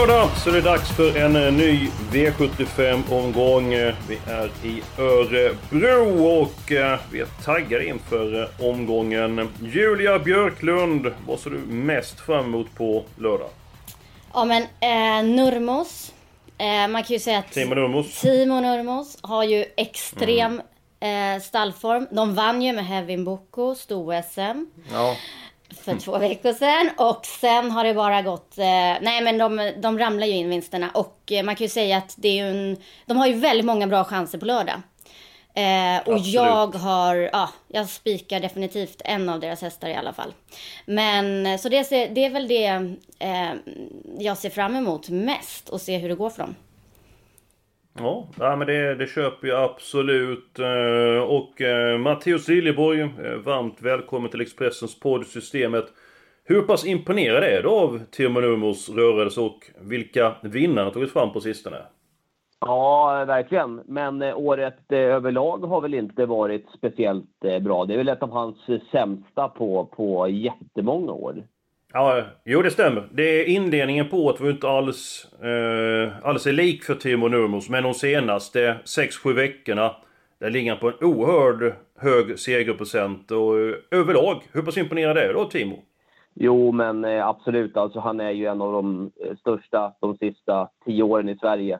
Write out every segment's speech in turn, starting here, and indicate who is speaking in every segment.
Speaker 1: lördag så är det dags för en eh, ny V75-omgång. Vi är i Örebro och eh, vi är taggade inför eh, omgången. Julia Björklund, vad ser du mest fram emot på lördag?
Speaker 2: Ja men eh, Nurmos. Eh, man kan ju säga att
Speaker 1: Timo Nurmos.
Speaker 2: Timo Nurmos har ju extrem eh, stallform. De vann ju med Hevin Boko, sto-SM.
Speaker 1: Ja.
Speaker 2: För två veckor sedan. Och sen har det bara gått... Eh, nej, men de, de ramlar ju in vinsterna. Och eh, man kan ju säga att det är en... De har ju väldigt många bra chanser på lördag. Eh, och
Speaker 1: Absolut.
Speaker 2: jag har... Ja, jag spikar definitivt en av deras hästar i alla fall. Men så det, det är väl det eh, jag ser fram emot mest. Och se hur det går för dem.
Speaker 1: Ja, men det, det köper jag absolut. Eh, och eh, Matteus Liljeborg, eh, varmt välkommen till Expressens poddsystemet. Hur pass imponerad är du av Timo Numos rörelse och vilka vinnare han tagit fram på sistone?
Speaker 3: Ja, verkligen. Men året överlag har väl inte varit speciellt bra. Det är väl ett av hans sämsta på, på jättemånga år.
Speaker 1: Ja, jo det stämmer. Det är inledningen på året var ju inte alls, eh, alls är lik för Timo Nurmos. Men de senaste 6-7 veckorna, där ligger han på en oerhörd hög segerprocent. Och eh, överlag, hur pass imponerad är du då Timo?
Speaker 3: Jo, men eh, absolut. Alltså, han är ju en av de eh, största de sista tio åren i Sverige.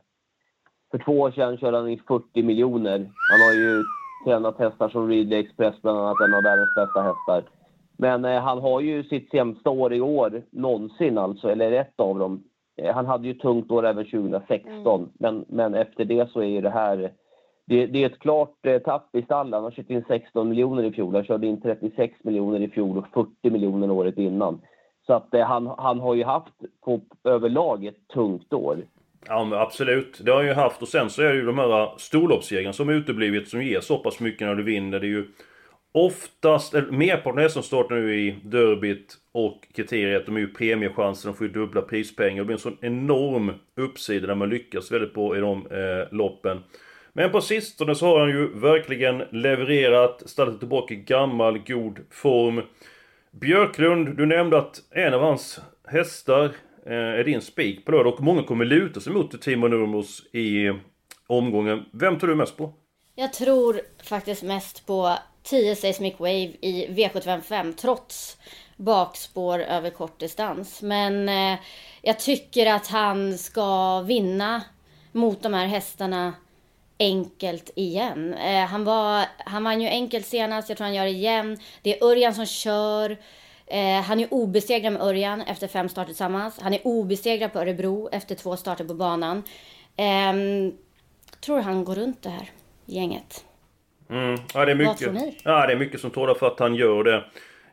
Speaker 3: För två år sedan körde han i 40 miljoner. Han har ju tränat hästar som Ridley Express, bland annat en av världens bästa hästar. Men eh, han har ju sitt sämsta år i år någonsin alltså, eller ett av dem. Eh, han hade ju tungt år även 2016, men, men efter det så är ju det här... Det, det är ett klart eh, tapp i stallen. Han har kört in 16 miljoner i fjol. Han körde in 36 miljoner i fjol och 40 miljoner året innan. Så att eh, han, han har ju haft på överlag ett tungt år.
Speaker 1: Ja men absolut, det har han ju haft och sen så är det ju de här storloppssegrarna som uteblivit som ger så pass mycket när du vinner. Det är ju oftast, eller merparten av som startar nu i derbyt och kriteriet, de är ju premiechanser, de får ju dubbla prispengar. Det blir en sån enorm uppsida där man lyckas väldigt bra i de eh, loppen. Men på sistone så har han ju verkligen levererat, ställt tillbaka i gammal god form. Björklund, du nämnde att en av hans hästar eh, är din spik på lördag och många kommer luta sig mot Timo Nurmos i omgången. Vem tror du mest på?
Speaker 2: Jag tror faktiskt mest på 10 Seismic Wave i V755 trots bakspår över kort distans. Men eh, jag tycker att han ska vinna mot de här hästarna enkelt igen. Eh, han, var, han vann ju enkelt senast, jag tror han gör det igen. Det är Örjan som kör. Eh, han är obesegrad med Örjan efter fem starter tillsammans. Han är obesegrad på Örebro efter två starter på banan. Eh, tror han går runt det här gänget.
Speaker 1: Mm. Ja, det är mycket,
Speaker 2: tror ni?
Speaker 1: Ja, det är mycket som talar för att han gör det.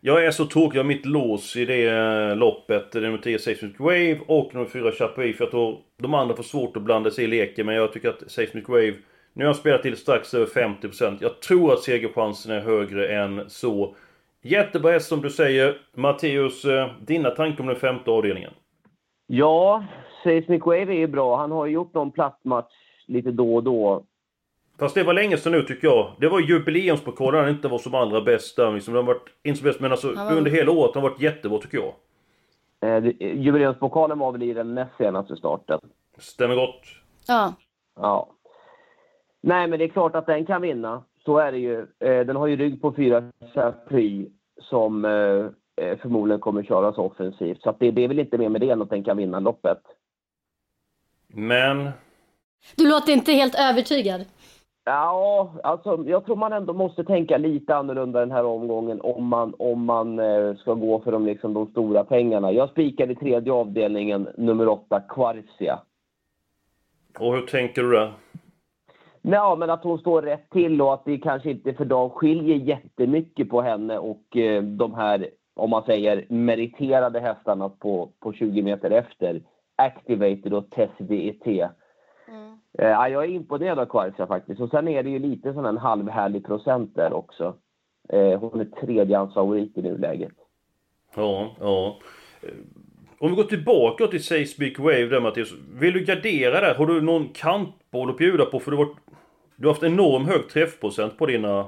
Speaker 1: Jag är så tokig av mitt lås i det eh, loppet. Det är nummer 10 Seismic Wave och nummer 4 Chapuis. För jag tror de andra får svårt att blanda sig i leken. Men jag tycker att Seismic Wave... Nu har jag spelat till strax över 50%. Jag tror att segerchansen är högre än så. Jättebra häst som du säger. Matteus, eh, dina tankar om den femte avdelningen?
Speaker 3: Ja, Seismic Wave är ju bra. Han har ju gjort någon plattmatch lite då och då.
Speaker 1: Fast det var länge sedan nu tycker jag. Det var jubileumspokalen han inte var som allra bäst där. Liksom, den har varit, inte så bäst, men alltså
Speaker 2: var-
Speaker 1: under hela året har han varit jättebra tycker jag.
Speaker 3: Eh, det- Jubileumspokalen var väl i den näst senaste starten.
Speaker 1: Stämmer gott.
Speaker 2: Ja,
Speaker 3: Ja. Nej, men det är klart att den kan vinna. Så är det ju. Eh, Den har ju rygg på fyra Chapuis som eh, eh, förmodligen kommer köras offensivt. Så att det, det är väl inte mer med det än att den kan vinna loppet.
Speaker 1: Men...
Speaker 2: Du låter inte helt övertygad.
Speaker 3: Ja, alltså jag tror man ändå måste tänka lite annorlunda den här omgången om man, om man eh, ska gå för de, liksom, de stora pengarna. Jag spikade i tredje avdelningen, nummer åtta, Quarcia.
Speaker 1: Och hur tänker du där?
Speaker 3: Ja, men att hon står rätt till och att det kanske inte för dagen skiljer jättemycket på henne och eh, de här, om man säger meriterade hästarna på, på 20 meter efter. Activated och Tessity ET. Mm. Eh, jag är imponerad av Kvarsa faktiskt. Och sen är det ju lite sån en halvhärlig procent där också. Eh, hon är tredjehandsfavorit i nuläget.
Speaker 1: Ja, ja. Eh, om vi går tillbaka till Seismic Wave där Mattias. Vill du gardera där? Har du någon kantboll att bjuda på? För du har, du har haft enorm hög träffprocent på dina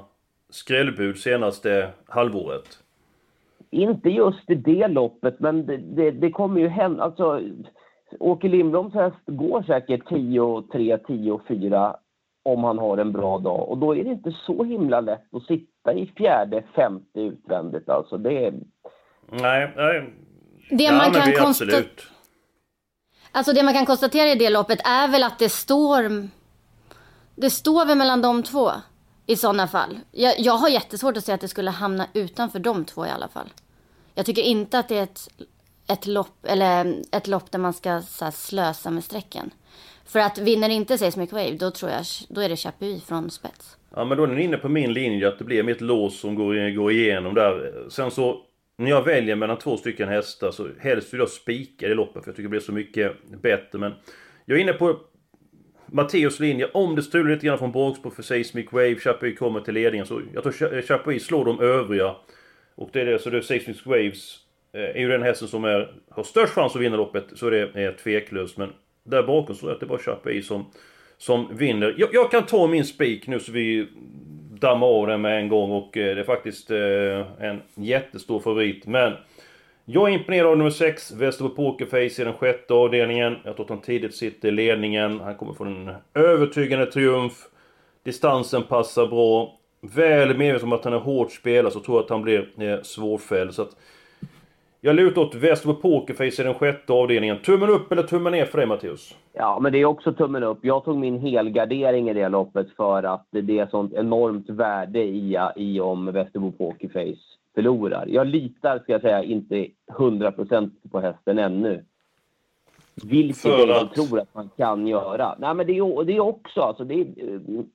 Speaker 1: skrällbud senaste halvåret.
Speaker 3: Inte just i det loppet, men det, det, det kommer ju hända. Alltså, Åke Lindbloms häst går säkert 10-3, 10-4 om han har en bra dag. Och då är det inte så himla lätt att sitta i fjärde, femte utvändigt. Alltså det är...
Speaker 1: Nej, nej.
Speaker 2: Det ja, man kan konstatera... Alltså det man kan konstatera i det loppet är väl att det står... Det står väl mellan de två i sådana fall. Jag, jag har jättesvårt att se att det skulle hamna utanför de två i alla fall. Jag tycker inte att det är ett ett lopp, eller ett lopp där man ska så slösa med strecken. För att vinner inte Seismic Wave, då tror jag, då är det Chapuis från spets.
Speaker 1: Ja men då är ni inne på min linje att det blir mitt lås som går, går igenom där. Sen så, när jag väljer mellan två stycken hästar så helst vill jag spika i loppet för jag tycker det blir så mycket bättre. Men jag är inne på Matteus linje. Om det strular lite grann från bakspår för Seismic Wave, Chapuis kommer till ledningen så jag tror Chapuis slår de övriga. Och det är det, så det är Seismic Waves Eh, är ju den hästen som är, har störst chans att vinna loppet så det är tveklöst. Men där bakom så är det bara Chapuis som, som vinner. Jag, jag, kan ta min spik nu så vi dammar av den med en gång och eh, det är faktiskt eh, en jättestor favorit. Men jag är imponerad av nummer 6, Västerbo Pokerface i den sjätte avdelningen. Jag tror att han tidigt sitter i ledningen. Han kommer få en övertygande triumf. Distansen passar bra. Väl medveten om att han är hårt spelad så tror jag att han blir eh, svårfälld. Så att jag lutar åt Västerbo Pokerface i den sjätte avdelningen. Tummen upp eller tummen ner för dig Mattias?
Speaker 3: Ja, men det är också tummen upp. Jag tog min helgardering i det loppet för att det är sånt enormt värde i, i om Västerbo Pokerface förlorar. Jag litar, ska jag säga, inte 100% på hästen ännu. Vilket jag att... tror att man kan göra. Nej, men det är, det är också, alltså, det är,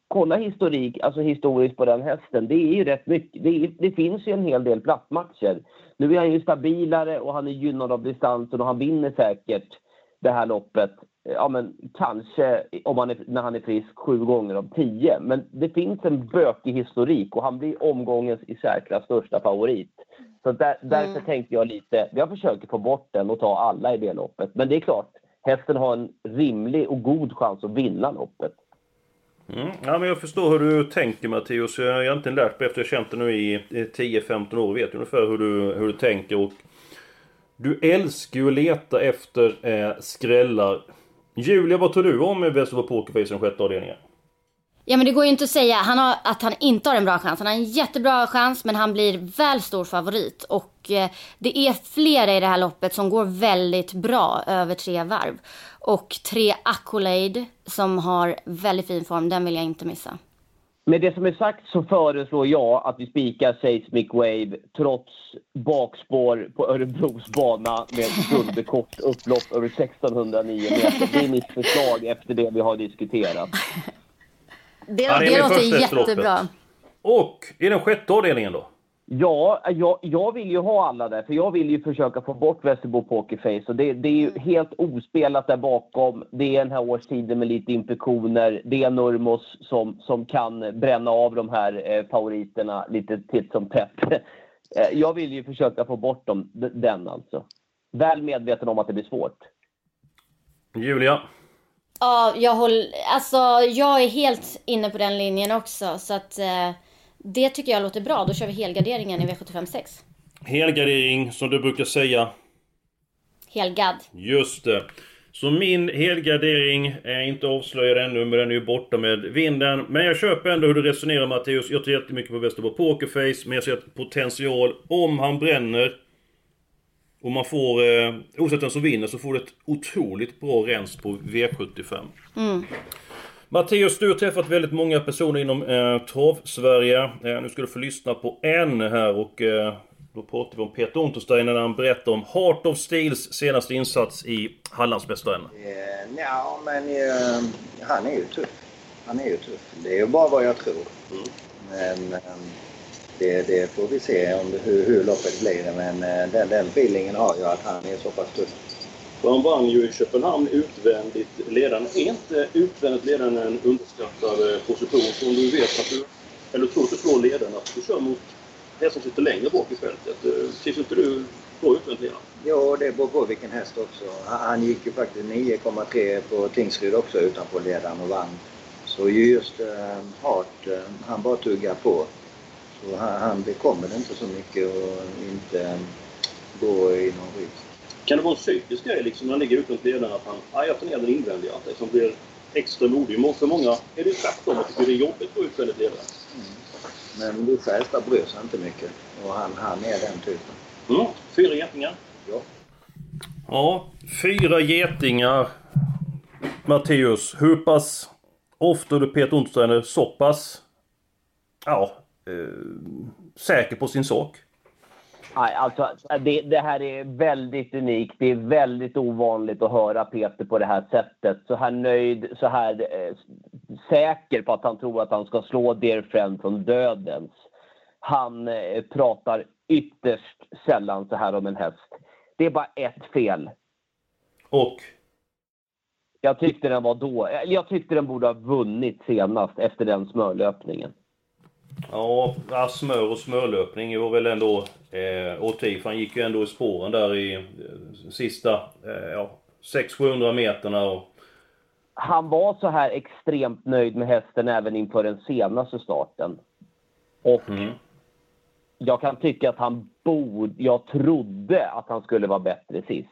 Speaker 3: kolla historik, alltså historiskt på den hästen. Det är ju rätt mycket. Det, är, det finns ju en hel del plattmatcher. Nu är han ju stabilare och han är gynnad av distansen och han vinner säkert det här loppet. Ja, men kanske om han är, när han är frisk sju gånger av tio. Men det finns en bökig historik och han blir omgångens i särklass största favorit. Så där, därför mm. tänkte jag lite, jag försöker få bort den och ta alla i det loppet. Men det är klart, hästen har en rimlig och god chans att vinna loppet.
Speaker 1: Mm. Ja, men jag förstår hur du tänker Mattias. Jag har egentligen lärt mig efter att jag känt dig nu i 10-15 år. Vet ungefär hur du, hur du tänker. Och du älskar ju att leta efter eh, skrällar. Julia, vad tror du om Västerbo Pokerface i den sjätte avdelningen?
Speaker 2: Ja men det går ju inte att säga han har, att han inte har en bra chans. Han har en jättebra chans men han blir väl stor favorit. Och eh, det är flera i det här loppet som går väldigt bra över tre varv. Och tre Accolade som har väldigt fin form, den vill jag inte missa.
Speaker 3: Med det som är sagt så föreslår jag att vi spikar Seismic Wave trots bakspår på Örebros bana med dubbelkort upplopp över 1609 meter. Det är mitt förslag efter det vi har diskuterat.
Speaker 2: Det, ja, det, det låter jättebra.
Speaker 1: Och i den sjätte avdelningen då?
Speaker 3: Ja, jag, jag vill ju ha alla där, för jag vill ju försöka få bort Västerbo Pokerface. Och det, det är ju helt ospelat där bakom. Det är den här årstiden med lite infektioner. Det är Nurmos som, som kan bränna av de här eh, favoriterna lite titt som tätt. Eh, jag vill ju försöka få bort dem, den alltså. Väl medveten om att det blir svårt.
Speaker 1: Julia?
Speaker 2: Ja, jag håller... Alltså, jag är helt inne på den linjen också. Så att... Eh det tycker jag låter bra. Då kör vi helgarderingen i V756.
Speaker 1: Helgardering, som du brukar säga.
Speaker 2: Helgad.
Speaker 1: Just det. Så min helgardering är inte avslöjad ännu, men den är ju borta med vinden. Men jag köper ändå hur du resonerar Matteus. Jag tror jättemycket på Västerbo Pokerface, men jag ser potential om han bränner. Och man får, eh, oavsett vem som vinner, så får du ett otroligt bra rens på V75. Mm. Matteus, du har träffat väldigt många personer inom eh, Trav-Sverige. Eh, nu ska du få lyssna på en här och eh, då pratar vi om Peter Untersteiner när han berättar om Heart of Steels senaste insats i Hallandsmästaren.
Speaker 4: Eh, ja, men eh, han är ju tuff. han är ju tuff. Det är ju bara vad jag tror. Mm. Men um, det, det, får vi se om det, hur, hur loppet blir. Men uh, den, den feelingen har jag att han är så pass tuff.
Speaker 1: Han vann ju i Köpenhamn utvändigt ledande. Är inte utvändigt ledande en underskattad eh, position? Så om du vet att du, eller tror att du slår ledaren, att du kör mot det som sitter längre bak i fältet. Tycker inte du bra utvändigt ledande?
Speaker 4: Ja, det beror på vilken häst också. Han gick ju faktiskt 9,3 på Tingsryd också utanpå ledaren och vann. Så just Hart, han bara tuggar på. Så han, han bekommer inte så mycket och inte går i någon rygg.
Speaker 1: Kan det vara en psykisk grej liksom när han ligger utanför ledaren att han, ja, jag tar ner den invändiga, att det som blir extra modig. För många är det ju tvärtom, att tycker det är jobbigt att gå utvändigt ledare. Mm.
Speaker 4: Men Bosse Hästar bryr sig inte mycket och han, han är den typen.
Speaker 1: Mm. Fyra getingar.
Speaker 4: Ja.
Speaker 1: Ja, fyra getingar. Matteus, hur pass ofta du Peter Ontsteiner så pass ja, eh, säker på sin sak?
Speaker 3: Nej, alltså, det, det, här är väldigt unikt. Det är väldigt ovanligt att höra Peter på det här sättet. Så här nöjd, så här eh, säker på att han tror att han ska slå Dear Friend från dödens. Han eh, pratar ytterst sällan så här om en häst. Det är bara ett fel.
Speaker 1: Och?
Speaker 3: Jag tyckte den var då. Jag tyckte den borde ha vunnit senast efter den smörlöpningen.
Speaker 1: Ja, smör och smörlöpning var väl ändå eh, OT. Han gick ju ändå i spåren där i eh, sista eh, ja, 600-700 meterna. Och...
Speaker 3: Han var så här extremt nöjd med hästen även inför den senaste starten. Och mm jag kan tycka att han borde... Jag trodde att han skulle vara bättre sist.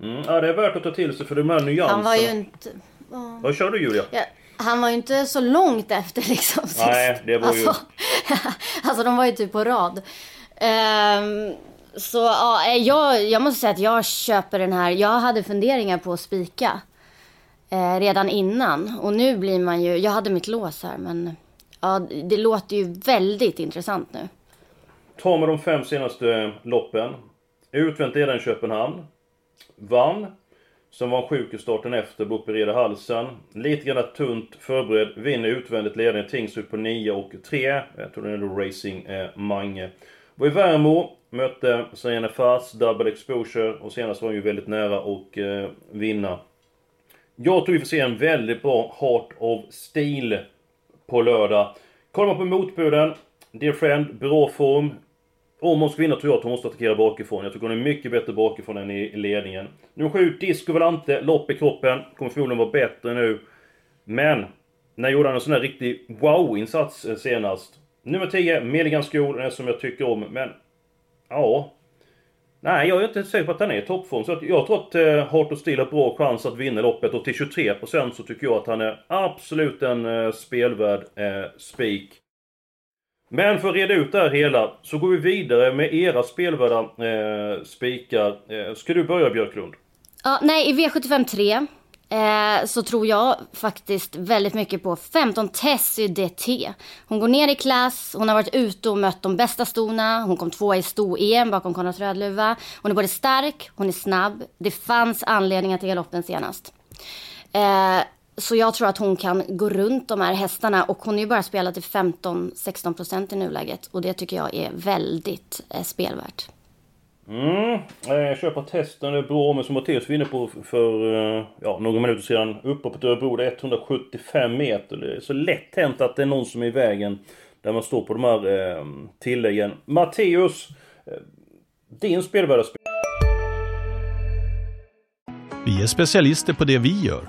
Speaker 1: Mm, ja, det är värt att ta till sig för de här nyanserna.
Speaker 2: Han var ju inte...
Speaker 1: Vad kör du Julia?
Speaker 2: Ja, han var ju inte så långt efter liksom sist.
Speaker 1: Nej, det var ju...
Speaker 2: Alltså, alltså de var ju typ på rad. Um, så ja, eh, jag, jag måste säga att jag köper den här. Jag hade funderingar på att spika. Eh, redan innan. Och nu blir man ju... Jag hade mitt lås här men Ja, det låter ju väldigt intressant nu.
Speaker 1: Tar med de fem senaste loppen. Utvänt ledaren Köpenhamn. Vann. Som var sjuk i starten efter, opererade halsen. Lite grann tunt förberedd. Vinner utvändigt ledningen Tingsryd på 9 och 3. Jag tror det är Racing eh, Mange. Var i Värmo. Mötte Serena Fars, Double Exposure. Och senast var han ju väldigt nära att eh, vinna. Jag tror vi får se en väldigt bra Heart of Steel på lördag. Kollar man på motbuden. Dear Friend, bra form. Om hon ska vinna tror jag att hon måste attackera bakifrån. Jag tycker hon är mycket bättre bakifrån än i ledningen. Nummer 7, Disco Valante. lopp i kroppen. Kommer förmodligen vara bättre nu. Men, när gjorde han en sån här riktig wow-insats eh, senast? Nummer 10, Milligan School, den som jag tycker om. Men, ja. Nej, jag är inte säker på att han är i toppform. Så jag tror att eh, Heart of Steel har bra chans att vinna loppet. Och till 23% så tycker jag att han är absolut en eh, spelvärd eh, spik. Men för att reda ut det här hela så går vi vidare med era spelvärda eh, spikar. Eh, ska du börja Björklund?
Speaker 2: Ja, nej, i V75 3 eh, så tror jag faktiskt väldigt mycket på 15 Tessie DT. Hon går ner i klass, hon har varit ute och mött de bästa stona. Hon kom tvåa i sto-EM bakom Konrad Rödluva. Hon är både stark, hon är snabb. Det fanns anledningar till galoppen senast. Eh, så jag tror att hon kan gå runt de här hästarna och hon är ju bara spelat till 15-16% i nuläget. Och det tycker jag är väldigt eh, spelvärt.
Speaker 1: Mm, jag köper testen, det är bra men som Mattias var inne på för eh, ja, några minuter sedan. Uppe på Örebro, det är 175 meter. Det är så lätt hänt att det är någon som är i vägen. Där man står på de här eh, tilläggen. Matteus, eh, din spelvärda spel.
Speaker 5: Vi är specialister på det vi gör,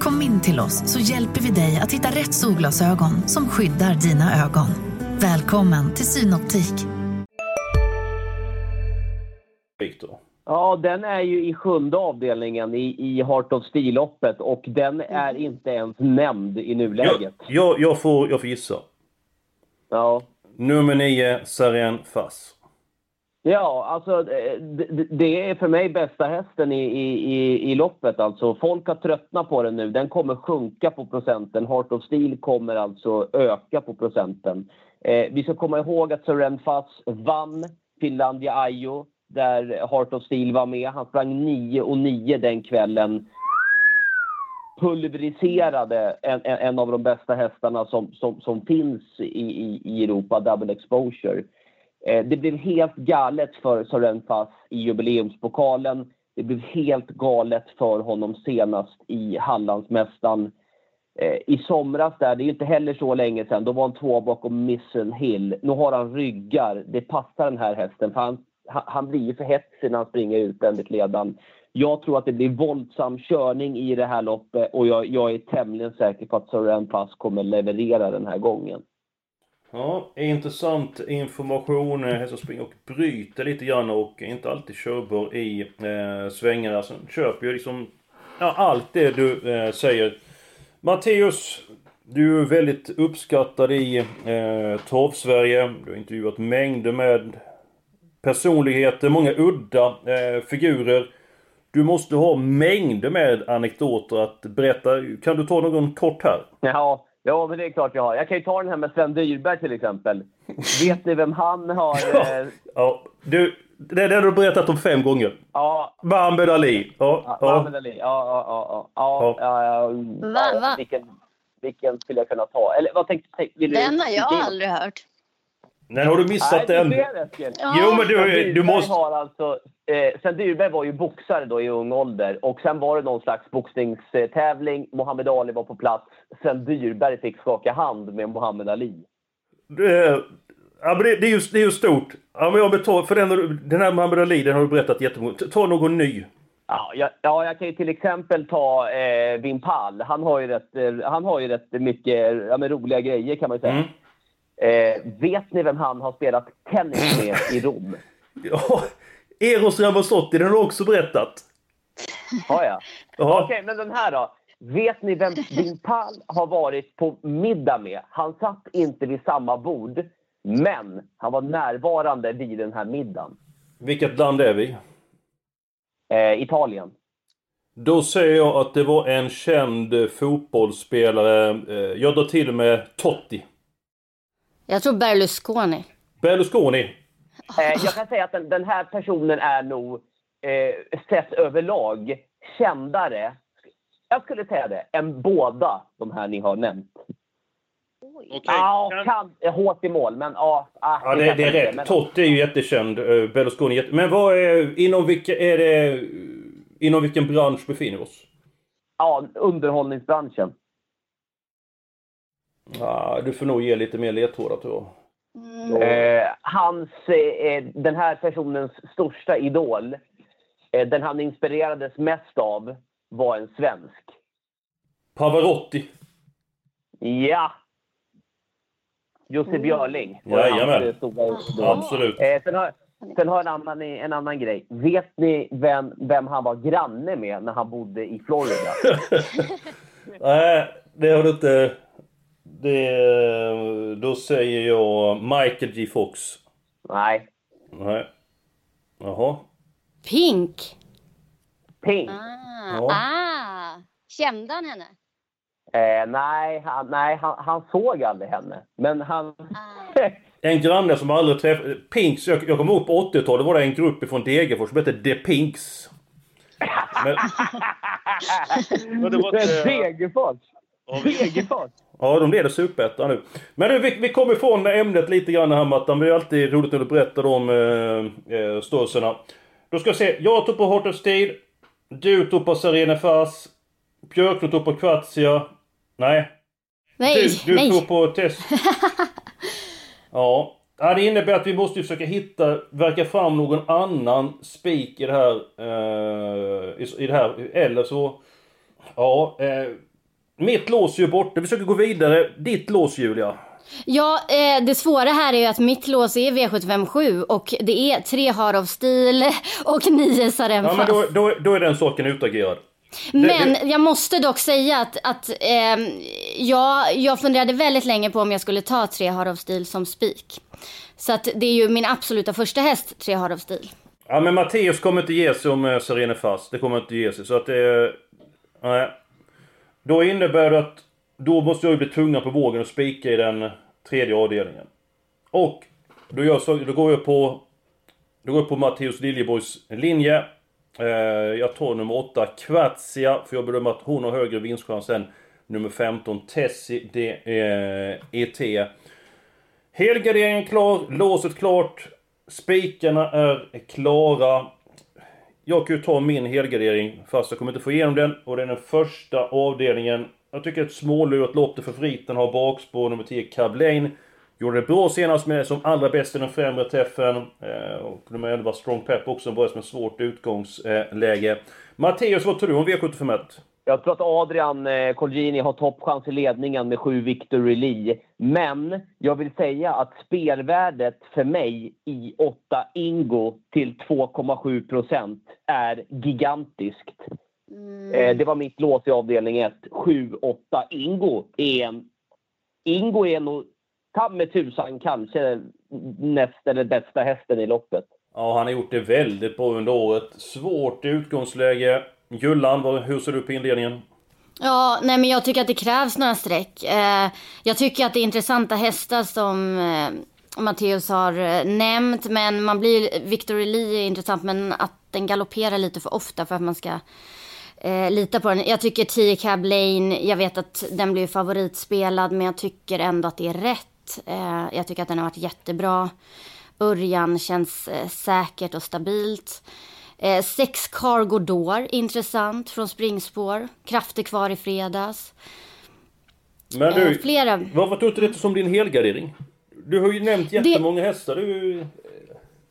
Speaker 6: Kom in till oss så hjälper vi dig att hitta rätt solglasögon som skyddar dina ögon. Välkommen till Synoptik.
Speaker 1: Victor.
Speaker 3: Ja, den är ju i sjunde avdelningen i, i Heart of Steel-loppet och den är inte ens nämnd i nuläget.
Speaker 1: Jag, jag, jag, får, jag får gissa.
Speaker 3: Ja.
Speaker 1: Nummer 9, Saren Fass.
Speaker 3: Ja, alltså eh, det, det är för mig bästa hästen i, i, i loppet. Alltså. Folk har tröttnat på den nu. Den kommer sjunka på procenten. Heart of Steel kommer alltså öka på procenten. Eh, vi ska komma ihåg att Seren Fass vann Finlandia Ajo där Heart of Steel var med. Han sprang 9 och 9 den kvällen. Pulveriserade en, en av de bästa hästarna som, som, som finns i, i, i Europa, Double Exposure. Eh, det blev helt galet för Soren Fass i jubileumspokalen. Det blev helt galet för honom senast i Hallandsmästaren. Eh, I somras där, det är inte heller så länge sedan, då var han två bakom Missen Hill. Nu har han ryggar. Det passar den här hästen för han, han blir ju för hetsig när han springer utvändigt ledan. Jag tror att det blir våldsam körning i det här loppet och jag, jag är tämligen säker på att Sören Pass kommer leverera den här gången.
Speaker 1: Ja, intressant information. Hästar springer och bryter lite grann och är inte alltid körbar i eh, svängarna. Alltså, Sen köper ju liksom ja, allt det du eh, säger. Matteus, du är väldigt uppskattad i eh, Torv-Sverige. Du har intervjuat mängder med personligheter, många udda eh, figurer. Du måste ha mängder med anekdoter att berätta. Kan du ta någon kort här?
Speaker 3: Ja, Ja, men det är klart jag har. Jag kan ju ta den här med Sven Dyrberg till exempel. Vet ni vem han har...
Speaker 1: Eh... Ja, du, det, det har du berättat om fem gånger.
Speaker 3: Ja.
Speaker 1: Muhammed Ali. Ja,
Speaker 3: ja. Ali. Ja, ja, ja. ja, ja, ja,
Speaker 2: Va, va?
Speaker 3: Vilken, vilken skulle jag kunna ta? Eller vad tänkte
Speaker 2: vill Den har jag aldrig hört.
Speaker 1: Nej, har du missat
Speaker 3: Nej,
Speaker 1: den?
Speaker 3: Det,
Speaker 1: ja. Jo, men du, du måste...
Speaker 3: Har alltså, eh, Sven Dyrberg var ju boxare då i ung ålder och sen var det någon slags boxningstävling. Muhammed Ali var på plats. Sven Dyrberg fick skaka hand med Muhammed Ali.
Speaker 1: Det, ja, men det, det, är ju, det är ju stort. Ja, men jag betar, för den, den här Muhammed Ali, den har du berättat jättemånga. Ta någon ny.
Speaker 3: Ja, jag, ja, jag kan ju till exempel ta eh, Wim Pall. Han har ju rätt, eh, han har ju rätt mycket ja, men roliga grejer kan man säga. Mm. Eh, vet ni vem han har spelat tennis med i Rom?
Speaker 1: Ja, Eros Ramazzotti, den har du också berättat.
Speaker 3: Har jag? Okej, okay, men den här då. Vet ni vem din pall har varit på middag med? Han satt inte vid samma bord, men han var närvarande vid den här middagen.
Speaker 1: Vilket land är vi?
Speaker 3: Eh, Italien.
Speaker 1: Då säger jag att det var en känd fotbollsspelare. Eh, jag drar till med Totti.
Speaker 2: Jag tror Berlusconi.
Speaker 1: Berlusconi?
Speaker 3: Eh, jag kan säga att den, den här personen är nog, eh, sett överlag, kändare, jag skulle säga det, än båda de här ni har nämnt.
Speaker 1: Okay.
Speaker 3: Ja, kan, hårt i mål, men ja.
Speaker 1: Ah, ja, det, det är rätt. Men... Totti är ju jättekänd. Uh, Berlusconi jätte... Men vad är, inom vilka, är det, inom vilken bransch befinner vi oss?
Speaker 3: Ja, underhållningsbranschen.
Speaker 1: Ja, du får nog ge lite mer ledtrådar tror jag.
Speaker 3: Mm. Eh, hans, eh, den här personens största idol, eh, den han inspirerades mest av, var en svensk.
Speaker 1: Pavarotti.
Speaker 3: Ja! Jussi mm. Björling.
Speaker 1: Jajamän. Absolut.
Speaker 3: Eh, sen har, sen har en annan, en annan grej. Vet ni vem, vem han var granne med när han bodde i Florida?
Speaker 1: Nej, det har du inte... Det, då säger jag Michael G Fox.
Speaker 3: Nej.
Speaker 1: Nej. Jaha.
Speaker 2: Pink.
Speaker 3: Pink.
Speaker 2: Ah, ja. ah. Kände han henne?
Speaker 3: Eh, nej, han, nej han, han, såg aldrig henne. Men han... Ah.
Speaker 1: en granne som aldrig träffade... Pinks, jag, jag kommer ihåg på 80-talet var det en grupp från Degerfors som hette The Pinks.
Speaker 3: Men... men det var inte... Degerfors? Degerfors?
Speaker 1: Ja, de leder superettan nu. Men du, vi, vi kommer ifrån ämnet lite grann här Mattan. Det är alltid roligt när du berättar om eh, eh, störselserna. Då ska jag se. Jag tog på Hotter Steel. Du tog på Serene Fars. Björklund tog på Kvartsia. Nej.
Speaker 2: Nej,
Speaker 1: du, du
Speaker 2: nej.
Speaker 1: tog på Test. ja. ja. Det innebär att vi måste försöka hitta, verka fram någon annan spik i det här. Eh, i, i det här. Eller så... Ja. Eh, mitt lås är ju borta. Vi försöker gå vidare. Ditt lås Julia?
Speaker 2: Ja, eh, det svåra här är ju att mitt lås är V757 och det är tre Har of Steel och nio Sarenfast.
Speaker 1: Ja, men då, då, då är den saken utagerad.
Speaker 2: Men det, jag måste dock säga att, att eh, jag, jag funderade väldigt länge på om jag skulle ta tre Har of Steel som spik. Så att det är ju min absoluta första häst, Tre Heart of Steel.
Speaker 1: Ja men Matteus kommer inte ge sig om eh, Serene fast. Det kommer inte ge sig. Så att det... Nej. Då innebär det att... Då måste jag ju bli tunga på vågen och spika i den tredje avdelningen. Och då, gör så, då går jag på... Då går jag på Matteus Liljeborgs linje. Eh, jag tar nummer 8, Kvatsia, för jag bedömer att hon har högre vinstchans än nummer 15, Tessie DET. Helgarderingen klar, låset klart. Spikarna är klara. Jag kan ju ta min helgardering, fast jag kommer inte få igenom den. Och det är den första avdelningen. Jag tycker ett smålurat lopp det för favoriten har bakspår nummer 10, Cablain. Gjorde det bra senast med som allra bäst i den främre träffen. Eh, och nummer 11, Strong Pep också började ett svårt utgångsläge. Matteus, vad tror du om V751?
Speaker 3: Jag tror att Adrian eh, Colgjini har toppchans i ledningen med sju Victory Lee. Men jag vill säga att spelvärdet för mig i 8 Ingo till 2,7 procent är gigantiskt.
Speaker 2: Mm.
Speaker 3: Eh, det var mitt lås i avdelning 1. 7-8 Ingo är en... Ingo är nog ta med tusan kanske näst eller bästa hästen i loppet.
Speaker 1: Ja, han har gjort det väldigt bra under året. Svårt utgångsläge. Jullan, hur ser du på inledningen?
Speaker 2: Ja, nej men jag tycker att det krävs några streck. Eh, jag tycker att det är intressanta hästar som eh, Matteus har eh, nämnt. Men man blir, Victor Lee är intressant men att den galopperar lite för ofta för att man ska eh, lita på den. Jag tycker 10 Cab Lane, jag vet att den blir favoritspelad men jag tycker ändå att det är rätt. Eh, jag tycker att den har varit jättebra. Örjan känns eh, säkert och stabilt. Eh, sex Cargo Door, intressant, från springspår. Krafter kvar i fredags.
Speaker 1: Men du,
Speaker 2: Eh, flera.
Speaker 1: varför tog du detta som din helgardering? Du har ju nämnt jättemånga hästar. Du,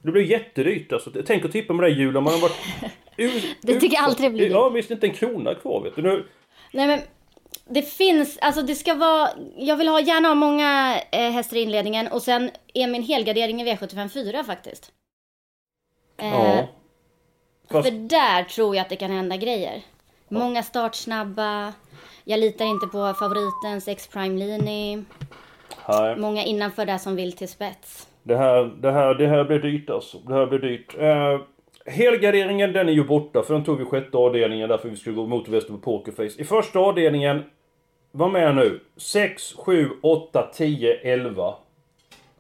Speaker 1: det blir jättedyrt alltså. Tänk att tippa med dig Julia, man har varit... ut-
Speaker 2: Det tycker jag alltid det blir.
Speaker 1: Ja, visst inte en krona kvar vet du. Nu,
Speaker 2: Nej men det finns, alltså det ska vara, jag vill ha, gärna ha många eh, hästar i inledningen och sen är min helgardering i V75 4 faktiskt. Eh,
Speaker 1: ja. Fast,
Speaker 2: För där tror jag att det kan hända grejer. Många startsnabba, jag litar inte på favoriten Sex Prime Lini.
Speaker 1: nej.
Speaker 2: Många innanför där som vill till spets.
Speaker 1: Det här, det här, det här blir dyrt alltså. Det här blir dyrt. Eh, helgarderingen den är ju borta för den tog vi sjätte avdelningen därför vi skulle gå mot väster på Pokerface. I första avdelningen, var med nu. 6, 7, 8, 10, 11.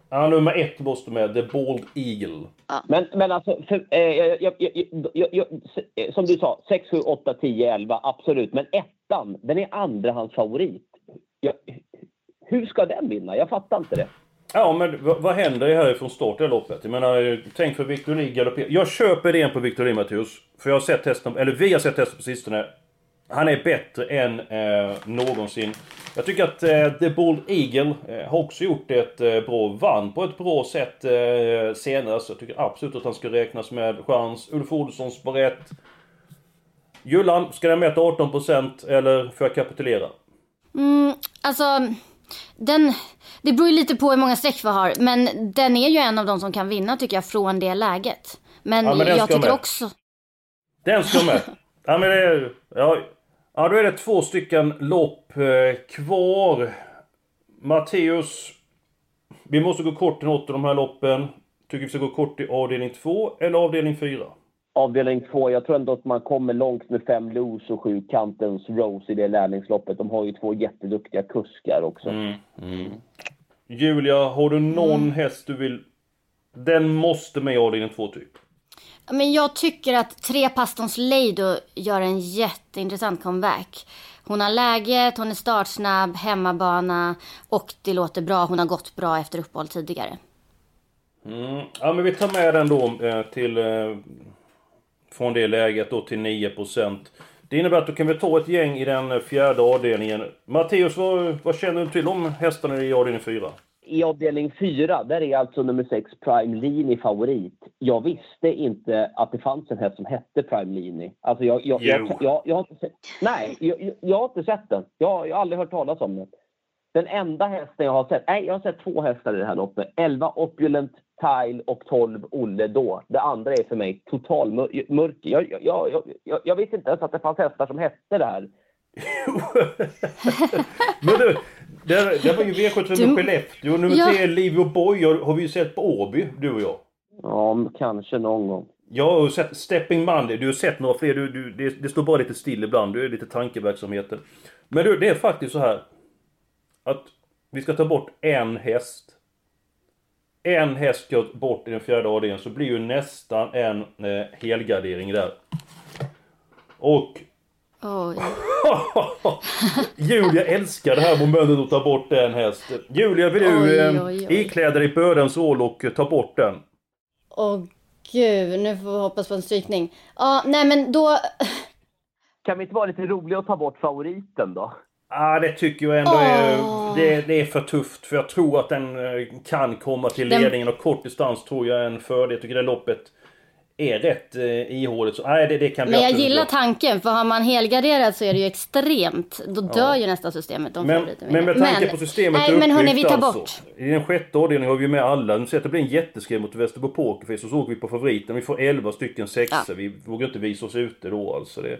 Speaker 1: Ja, nummer ett måste med. The Bald Eagle.
Speaker 3: Men, men alltså, för, eh, jag, jag, jag, jag, jag, eh, som du sa, 6, 7, 8, 10, 11, absolut. Men ettan, den är andrahandsfavorit. Jag, hur ska den vinna? Jag fattar inte det.
Speaker 1: Ja, men vad, händer härifrån start i loppet? Jag menar, tänk för Victor Lee. Jag köper idén på Victor Lee, Mattias. För jag har sett testen, eller vi har sett testen på sistone. Han är bättre än eh, någonsin. Jag tycker att eh, The Bull Eagle eh, har också gjort ett eh, bra vann på ett bra sätt eh, senare. Så jag tycker absolut att han ska räknas med chans. Ulf Olssons Barrett. Jullan, ska den med till 18% eller får jag kapitulera?
Speaker 2: Mm, alltså, den, det beror ju lite på hur många streck vi har. Men den är ju en av de som kan vinna tycker jag från det läget. Men,
Speaker 1: Ja, men
Speaker 2: jag tycker
Speaker 1: med.
Speaker 2: också...
Speaker 1: Den ska med. ja men det ja, ja då är det två stycken lopp eh, kvar. Matteus. Vi måste gå kort i något av de här loppen. Tycker vi ska gå kort i avdelning 2 eller avdelning 4?
Speaker 3: Avdelning 2, jag tror ändå att man kommer långt med fem Loose och sju Kantens Rose i det lärlingsloppet. De har ju två jätteduktiga kuskar också.
Speaker 1: Mm. Julia, har du någon häst du vill... Den måste med i avdelning 2 typ.
Speaker 2: Men jag tycker att tre Pastons Leido gör en jätteintressant comeback. Hon har läget, hon är startsnabb, hemmabana och det låter bra. Hon har gått bra efter uppehåll tidigare.
Speaker 1: Mm. Ja men vi tar med den då eh, till... Eh, från det läget då till 9%. Det innebär att då kan vi ta ett gäng i den eh, fjärde avdelningen. Matteus, vad, vad känner du till om hästarna i avdelning 4?
Speaker 3: I avdelning 4, där är alltså nummer 6 Prime Lini favorit. Jag visste inte att det fanns en häst som hette Prime Lini. Alltså jag, jag, jag, jag, jag, har inte sett, nej, jag, jag, har inte sett den. Jag, jag har aldrig hört talas om den. Den enda hästen jag har sett, nej jag har sett två hästar i det här loppet. 11 Opulent Tile och 12 Olle då. Det andra är för mig total mör- mörker. Jag, jag, jag, jag, jag visste inte ens att det fanns hästar som hette det här.
Speaker 1: Men du, det, det var ju V75
Speaker 2: Du-
Speaker 1: Skellefteå. Nummer
Speaker 2: Ja.
Speaker 1: tre, Livio Boy, har, vi ju sett på Åby, du och jag.
Speaker 3: Ja, men kanske någon gång.
Speaker 1: Jag har sett Stepping Monday, du har sett några fler, du, du, det, det står bara lite still ibland, du är lite tankeverksamheten. Men du, det är faktiskt så här att vi ska ta bort en häst. En häst ska bort i den fjärde avdelningen, så blir ju nästan en eh, helgardering där. Och
Speaker 2: Oj.
Speaker 1: Julia älskar det här momentet att ta bort en häst. Julia, vill du
Speaker 2: Oj,
Speaker 1: eh,
Speaker 2: oj, oj.
Speaker 1: ikläda dig bördens ål och eh, ta bort den?
Speaker 2: Åh gud, nu får vi hoppas på en strykning. Ja, nej men då...
Speaker 3: Kan vi inte vara lite roliga och ta bort favoriten då?
Speaker 1: Ah, det tycker jag ändå är, det, det är för tufft. För jag tror att den eh, kan komma till
Speaker 2: Den-
Speaker 1: ledningen och kort distans tror jag är en fördel. Jag tycker det loppet är rätt eh, ihåligt. Så nej, det, det kan bli
Speaker 2: Men jag
Speaker 1: absolut
Speaker 2: gillar
Speaker 1: bra.
Speaker 2: tanken, för har man helgarderat så är det ju extremt. Då dör ju nästan systemet om
Speaker 1: men, men med tanke på systemet
Speaker 2: Nej, men hörni, vi tar
Speaker 1: alltså.
Speaker 2: bort.
Speaker 1: I den sjätte avdelningen har vi med alla. Nu ser att det blir en jätteskrev mot Västerbo Pokerface. Och så åker vi på favoriten. Vi får 11 stycken sexor.
Speaker 2: Ja.
Speaker 1: Vi vågar inte visa oss ute då alltså. Det.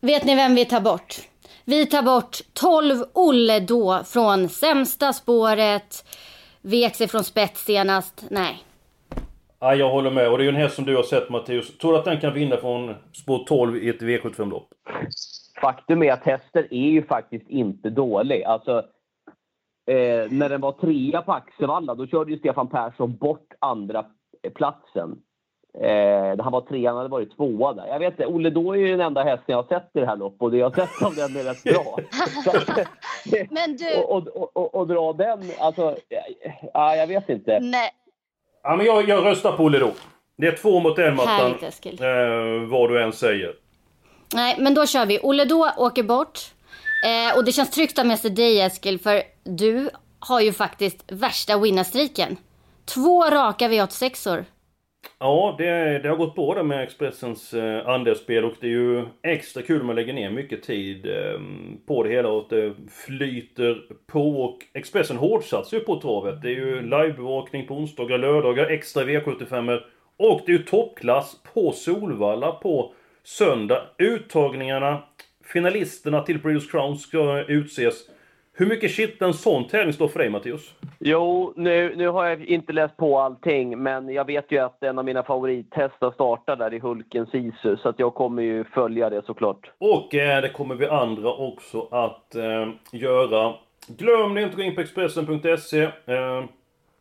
Speaker 2: Vet ni vem vi tar bort? Vi tar bort 12 Olle då från sämsta spåret. Vek sig från spets senast. Nej.
Speaker 1: Ja, jag håller med. Och det är ju en häst som du har sett Matteus. Tror du att den kan vinna från spår 12 i ett V75-lopp?
Speaker 3: Faktum är att hästen är ju faktiskt inte dålig. Alltså, eh, när den var trea på Axevalla, då körde ju Stefan Persson bort andra platsen. Eh, han var trea, han hade varit tvåa där. Jag vet inte, Olle Då är ju den enda hästen jag har sett i det här loppet och det jag har sett av den är rätt bra.
Speaker 2: Men du...
Speaker 3: och, och, och, och, och dra den, alltså, ja, jag vet inte.
Speaker 2: Nej.
Speaker 1: Ja, men jag, jag röstar på Olle då. Det är två mot en Mattan.
Speaker 2: Härligt, Eskil.
Speaker 1: Eh, vad du än säger.
Speaker 2: Nej, men då kör vi. Olle då åker bort. Eh, och det känns tryggt att ha med sig dig Eskil, för du har ju faktiskt värsta vinnarstriken. Två raka V86or.
Speaker 1: Ja, det, det har gått bra det med Expressens eh, andelsspel och det är ju extra kul om man lägger ner mycket tid eh, på det hela och att det flyter på. Och Expressen hårdsatsar ju på travet. Det är ju livebevakning på onsdagar, lördagar, extra V75 och det är ju toppklass på Solvalla på söndag. Uttagningarna, finalisterna till Breeders Crown ska utses. Hur mycket kittlar en sån tävling står för dig Mattias?
Speaker 3: Jo, nu, nu har jag inte läst på allting, men jag vet ju att en av mina favorithästar startar där i Hulken Sisu, så att jag kommer ju följa det såklart.
Speaker 1: Och eh, det kommer vi andra också att eh, göra. Glöm inte att gå in på Expressen.se. Eh,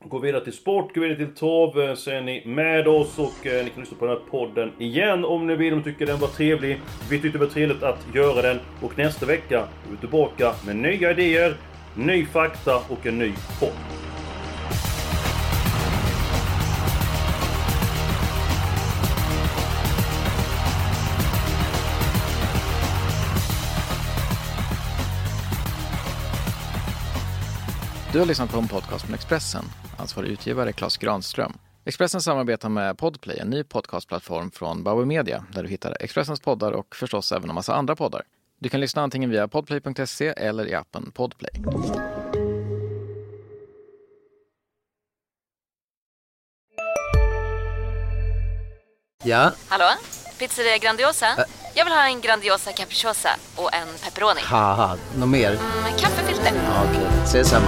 Speaker 1: gå vidare till sport, gå vidare till torv. Eh, så är ni med oss och eh, ni kan lyssna på den här podden igen om ni vill, om ni tycker den var trevlig. Vi tyckte det var trevligt att göra den och nästa vecka är vi tillbaka med nya idéer, ny fakta och en ny podd.
Speaker 7: Du har lyssnat på en podcast från Expressen. Ansvarig utgivare Klas Granström. Expressen samarbetar med Podplay, en ny podcastplattform från Bauer Media, där du hittar Expressens poddar och förstås även en massa andra poddar. Du kan lyssna antingen via podplay.se eller i appen Podplay.
Speaker 8: Ja,
Speaker 9: Hallå? Pizzeria Grandiosa? Jag vill ha en Grandiosa capriciosa och en pepperoni.
Speaker 8: något mer?
Speaker 9: Med kaffefilter.
Speaker 8: Ja, Okej, ses samma.